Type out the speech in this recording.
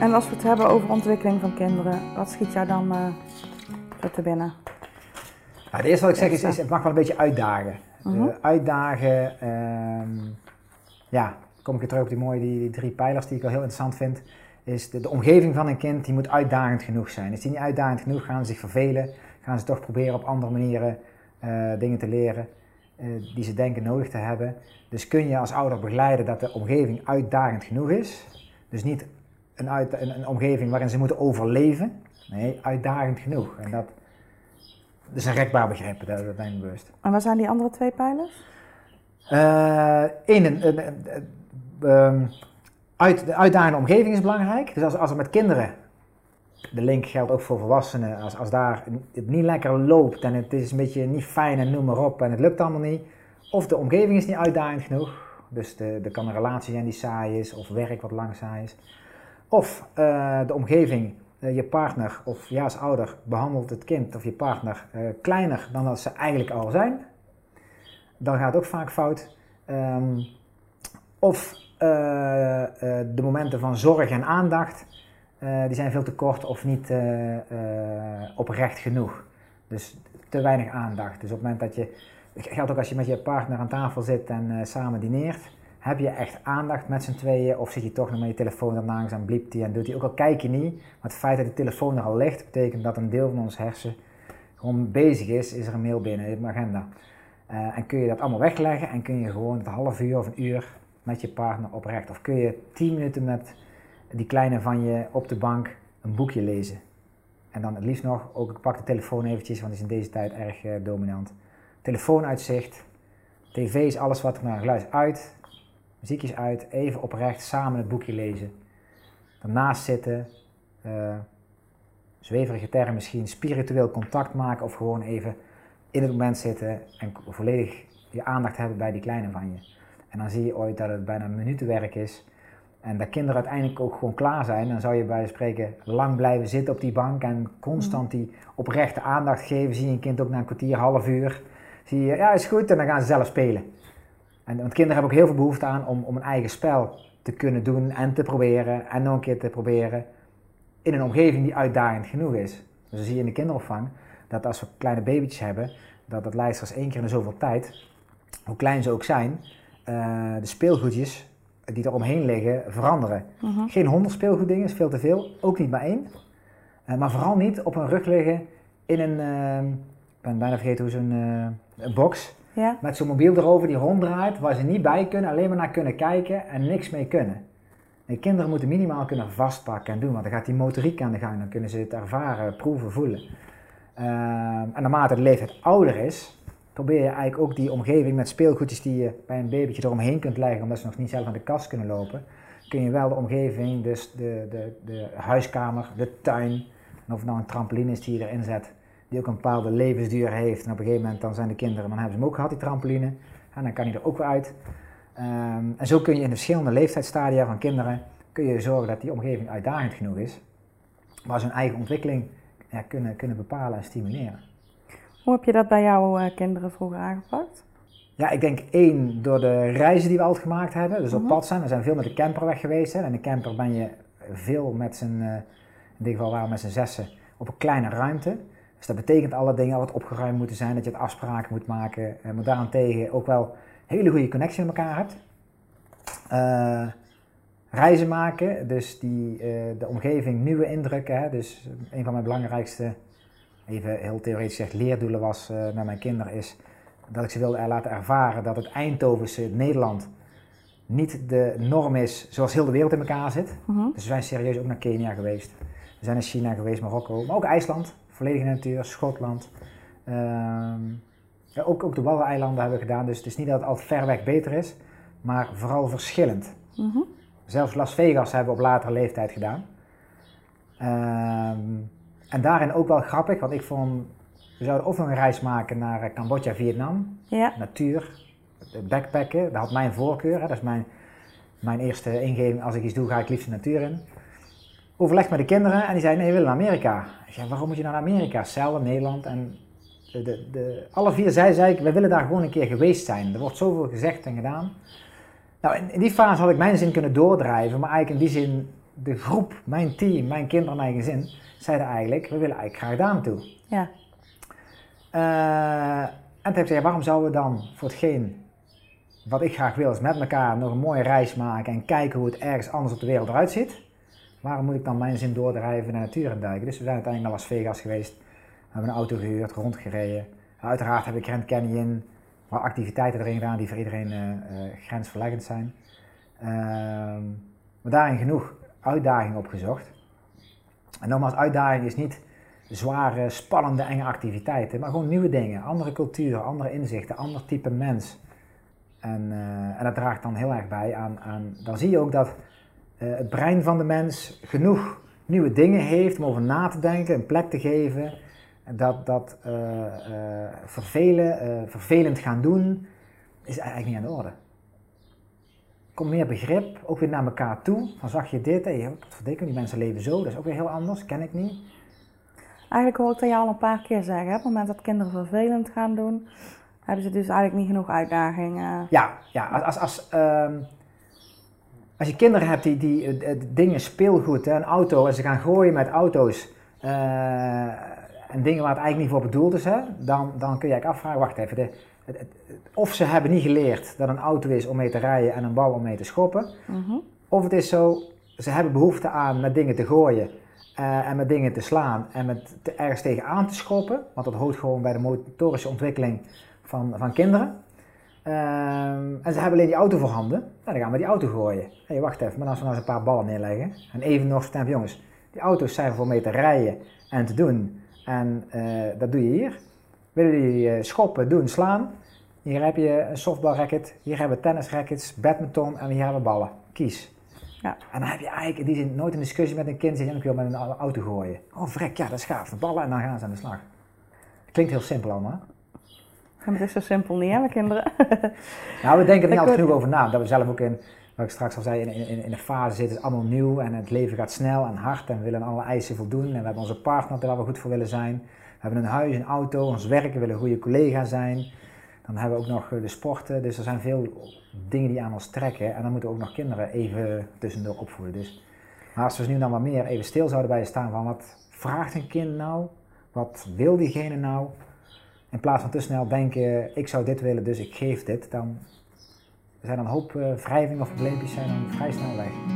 En als we het hebben over ontwikkeling van kinderen, wat schiet jou dan uh, te binnen? Nou, het eerste wat ik zeg is, is het mag wel een beetje uitdagen. Mhm. uitdagen, uh, ja, kom ik weer terug op die mooie die, die, drie pijlers die ik wel heel interessant vind. Is de, de, omgeving van een kind, die moet uitdagend genoeg zijn. Is die niet uitdagend genoeg, gaan ze zich vervelen. Gaan ze toch proberen op andere manieren uh, dingen te leren uh, die ze denken nodig te hebben. Dus kun je als ouder begeleiden dat de omgeving uitdagend genoeg is. Dus niet een, uit, een, een omgeving waarin ze moeten overleven. Nee, uitdagend genoeg. En dat, dat is een rekbaar begrip, dat, ben ik bewust. En wat zijn die andere twee pijlers? Eén, uh, een, een, een, uit, de uitdagende omgeving is belangrijk. Dus als, als er met kinderen, de link geldt ook voor volwassenen, als, als daar het niet lekker loopt en het is een beetje niet fijn en noem maar op en het lukt allemaal niet, of de omgeving is niet uitdagend genoeg, dus er kan een relatie zijn die saai is of werk wat lang saai is, of uh, de omgeving, uh, je partner of ja als ouder behandelt het kind of je partner uh, kleiner dan dat ze eigenlijk al zijn, dan gaat het ook vaak fout. Um, of de momenten van zorg en aandacht, die zijn veel te kort of niet oprecht genoeg. Dus te weinig aandacht. Dus op het moment dat je, het geldt ook als je met je partner aan tafel zit en samen dineert, heb je echt aandacht met z'n tweeën of zit je toch nog met je telefoon daarnaast en bliept die en doet hij ook al kijk je niet. Maar het feit dat de telefoon er al ligt, betekent dat een deel van ons hersen gewoon bezig is, is er een mail binnen, in mijn agenda. en kun je dat allemaal wegleggen en kun je gewoon het half uur of een uur met je partner oprecht? Of kun je 10 minuten met die kleine van je op de bank een boekje lezen? En dan het liefst nog, ook ik pak de telefoon eventjes, want die is in deze tijd erg uh, dominant. Telefoonuitzicht, tv is alles wat er naar geluid uit, muziekjes uit, even oprecht samen het boekje lezen. Daarnaast zitten, uh, zweverige term misschien, spiritueel contact maken of gewoon even in het moment zitten en volledig je aandacht hebben bij die kleine van je. En dan zie je ooit dat het bijna minutenwerk is. En dat kinderen uiteindelijk ook gewoon klaar zijn. Dan zou je bij spreken lang blijven zitten op die bank en constant die oprechte aandacht geven. Zie je een kind ook na een kwartier, half uur. Zie je, ja is goed en dan gaan ze zelf spelen. En, want kinderen hebben ook heel veel behoefte aan om, om een eigen spel te kunnen doen en te proberen. En nog een keer te proberen in een omgeving die uitdagend genoeg is. Dus dan zie je in de kinderopvang dat als we kleine babytjes hebben, dat dat lijsters één keer in zoveel tijd, hoe klein ze ook zijn, uh, de speelgoedjes die er omheen liggen veranderen. Mhm. Uh -huh. Geen honderd speelgoeddingen, is veel te veel. Ook niet maar één. Uh, maar vooral niet op een rug liggen in een, uh, ik ben bijna vergeten hoe zo'n een box. Ja. Met zo'n mobiel erover die ronddraait, waar ze niet bij kunnen, alleen maar naar kunnen kijken en niks mee kunnen. Nee, kinderen moeten minimaal kunnen vastpakken en doen, want dan gaat die motoriek aan de gang, dan kunnen ze het ervaren, proeven, voelen. en naarmate de leeftijd ouder is, probeer je eigenlijk ook die omgeving met speelgoedjes die je bij een babytje eromheen kunt leggen, omdat ze nog niet zelf aan de kast kunnen lopen, kun je wel de omgeving, dus de, de, de huiskamer, de tuin, en of het nou een trampoline is die je erin zet, die ook een bepaalde levensduur heeft. En op een gegeven moment dan zijn de kinderen, dan hebben ze hem ook gehad, die trampoline, en dan kan hij er ook weer uit. Um, en zo kun je in de verschillende leeftijdsstadia van kinderen, kun je zorgen dat die omgeving uitdagend genoeg is, waar ze hun eigen ontwikkeling ja, kunnen, kunnen bepalen en stimuleren. Hoe heb je dat bij jouw uh, kinderen vroeger aangepakt? Ja, ik denk één, door de reizen die we altijd gemaakt hebben. Dus op -hmm. pad zijn. We zijn veel met de camper weg geweest. Hè. En de camper ben je veel met z'n, uh, in dit geval waren we met z'n zessen, op een kleine ruimte. Dus dat betekent alle dingen wat opgeruimd moeten zijn. Dat je het afspraken moet maken. Uh, maar daarentegen ook wel hele goede connectie met elkaar hebt. Uh, reizen maken, dus die, de omgeving, nieuwe indrukken. Hè. Dus een van mijn belangrijkste even heel theoretisch gezegd, leerdoelen was uh, met mijn kinderen is dat ik ze wilde laten ervaren dat het Eindhovense Nederland niet de norm is zoals heel de wereld in elkaar zit. -huh. Dus we zijn serieus ook naar Kenia geweest. We zijn naar China geweest, Marokko, maar ook IJsland, volledige natuur, Schotland. Uh, ja, ook, ook de Waddeneilanden hebben we gedaan, dus het is niet dat het altijd ver weg beter is, maar vooral verschillend. -huh. Zelfs Las Vegas hebben we op latere leeftijd gedaan. Um, en daarin ook wel grappig, want ik vond, we zouden of een reis maken naar Cambodja, Vietnam, ja. natuur, backpacken, dat had mijn voorkeur, hè. dat is mijn, mijn eerste ingeving, als ik iets doe ga ik liefst de natuur in. Overleg met de kinderen en die zeiden nee, we willen naar Amerika. Ik zei, waarom moet je naar Amerika? Zelden, Nederland en de, de, de, alle vier zij zei ik, we willen daar gewoon een keer geweest zijn. Er wordt zoveel gezegd en gedaan. Nou, in, in die fase had ik mijn zin kunnen doordrijven, maar eigenlijk in die zin de groep, mijn team, mijn kinderen, mijn gezin, zeiden eigenlijk, we willen eigenlijk graag daar naartoe. Ja. Eh, en toen heb ik gezegd, waarom zouden we dan voor hetgeen wat ik graag wil, is met elkaar nog een mooie reis maken en kijken hoe het ergens anders op de wereld eruit ziet. Waarom moet ik dan mijn zin doordrijven naar natuur en duiken? Dus we zijn uiteindelijk naar Las Vegas geweest, we hebben een auto gehuurd, rondgereden. Uiteraard heb ik Grand Canyon, waar activiteiten erin gedaan die voor iedereen uh, uh, grensverleggend zijn. Ehm, maar daarin genoeg uitdaging opgezocht. En nogmaals, uitdaging is niet zware, spannende, enge activiteiten, maar gewoon nieuwe dingen, andere culturen, andere inzichten, ander type mens. En, uh, en dat draagt dan heel erg bij aan, aan dan zie je ook dat uh, het brein van de mens genoeg nieuwe dingen heeft om over na te denken, een plek te geven. Dat, dat uh, vervelen, vervelend gaan doen, is eigenlijk niet aan de orde. Komt meer begrip, ook weer naar elkaar toe. Van zag je dit, hey, wat verdikken, die mensen leven zo, dat is ook weer heel anders, ken ik niet. Eigenlijk hoor ik dat je al een paar keer zeggen, op het moment dat kinderen vervelend gaan doen, hebben ze dus eigenlijk niet genoeg uitdagingen. Ja, ja als, als, als, um, als je kinderen hebt die, die uh, dingen, speelgoed, hè, een auto, en ze gaan gooien met auto's uh, en dingen waar het eigenlijk niet voor bedoeld is, hè, dan, dan kun je eigenlijk afvragen, wacht even, de, het, het, of ze hebben niet geleerd dat een auto is om mee te rijden en een bal om mee te schoppen, Mm -hmm. of het is zo, ze hebben behoefte aan met dingen te gooien uh, en met dingen te slaan en met te, ergens tegen aan te schoppen, want dat hoort gewoon bij de motorische ontwikkeling van, van kinderen. Um, en ze hebben alleen die auto voorhanden. Nou, dan gaan we die auto gooien. Hé, hey, wacht even, maar als we nou eens een paar ballen neerleggen. En even nog stemmen, jongens, die auto's zijn voor mee te rijden en te doen. En uh, dat doe je hier. Willen jullie uh, schoppen, doen, slaan? Hier heb je een softballracket, hier hebben we tennisrackets, badminton en hier hebben we ballen. Kies. Ja. En dan heb je eigenlijk in die zin nooit een discussie met een kind. Zeg, ik wil met een auto gooien. Oh, vrek, ja, dat is gaaf. De ballen en dan gaan ze aan de slag. Klinkt heel simpel allemaal. Het is zo simpel niet, hè, mijn kinderen? nou, we denken er niet altijd genoeg over na. Dat we zelf ook in, wat ik straks al zei, in, in, in de fase zitten, het allemaal nieuw en het leven gaat snel en hard en we willen alle eisen voldoen. En we hebben onze partner waar we goed voor willen zijn. We hebben een huis, een auto, ons werk, we willen een goede collega zijn. Dan hebben we ook nog de sporten, dus er zijn veel dingen die aan ons trekken. En dan moeten we ook nog kinderen even tussendoor opvoeden. Dus, maar als we nu dan wat meer even stil zouden bij staan van wat vraagt een kind nou? Wat wil diegene nou? In plaats van te snel denken, ik zou dit willen, dus ik geef dit, dan zijn een hoop uh, wrijvingen of probleempjes zijn dan vrij snel weg.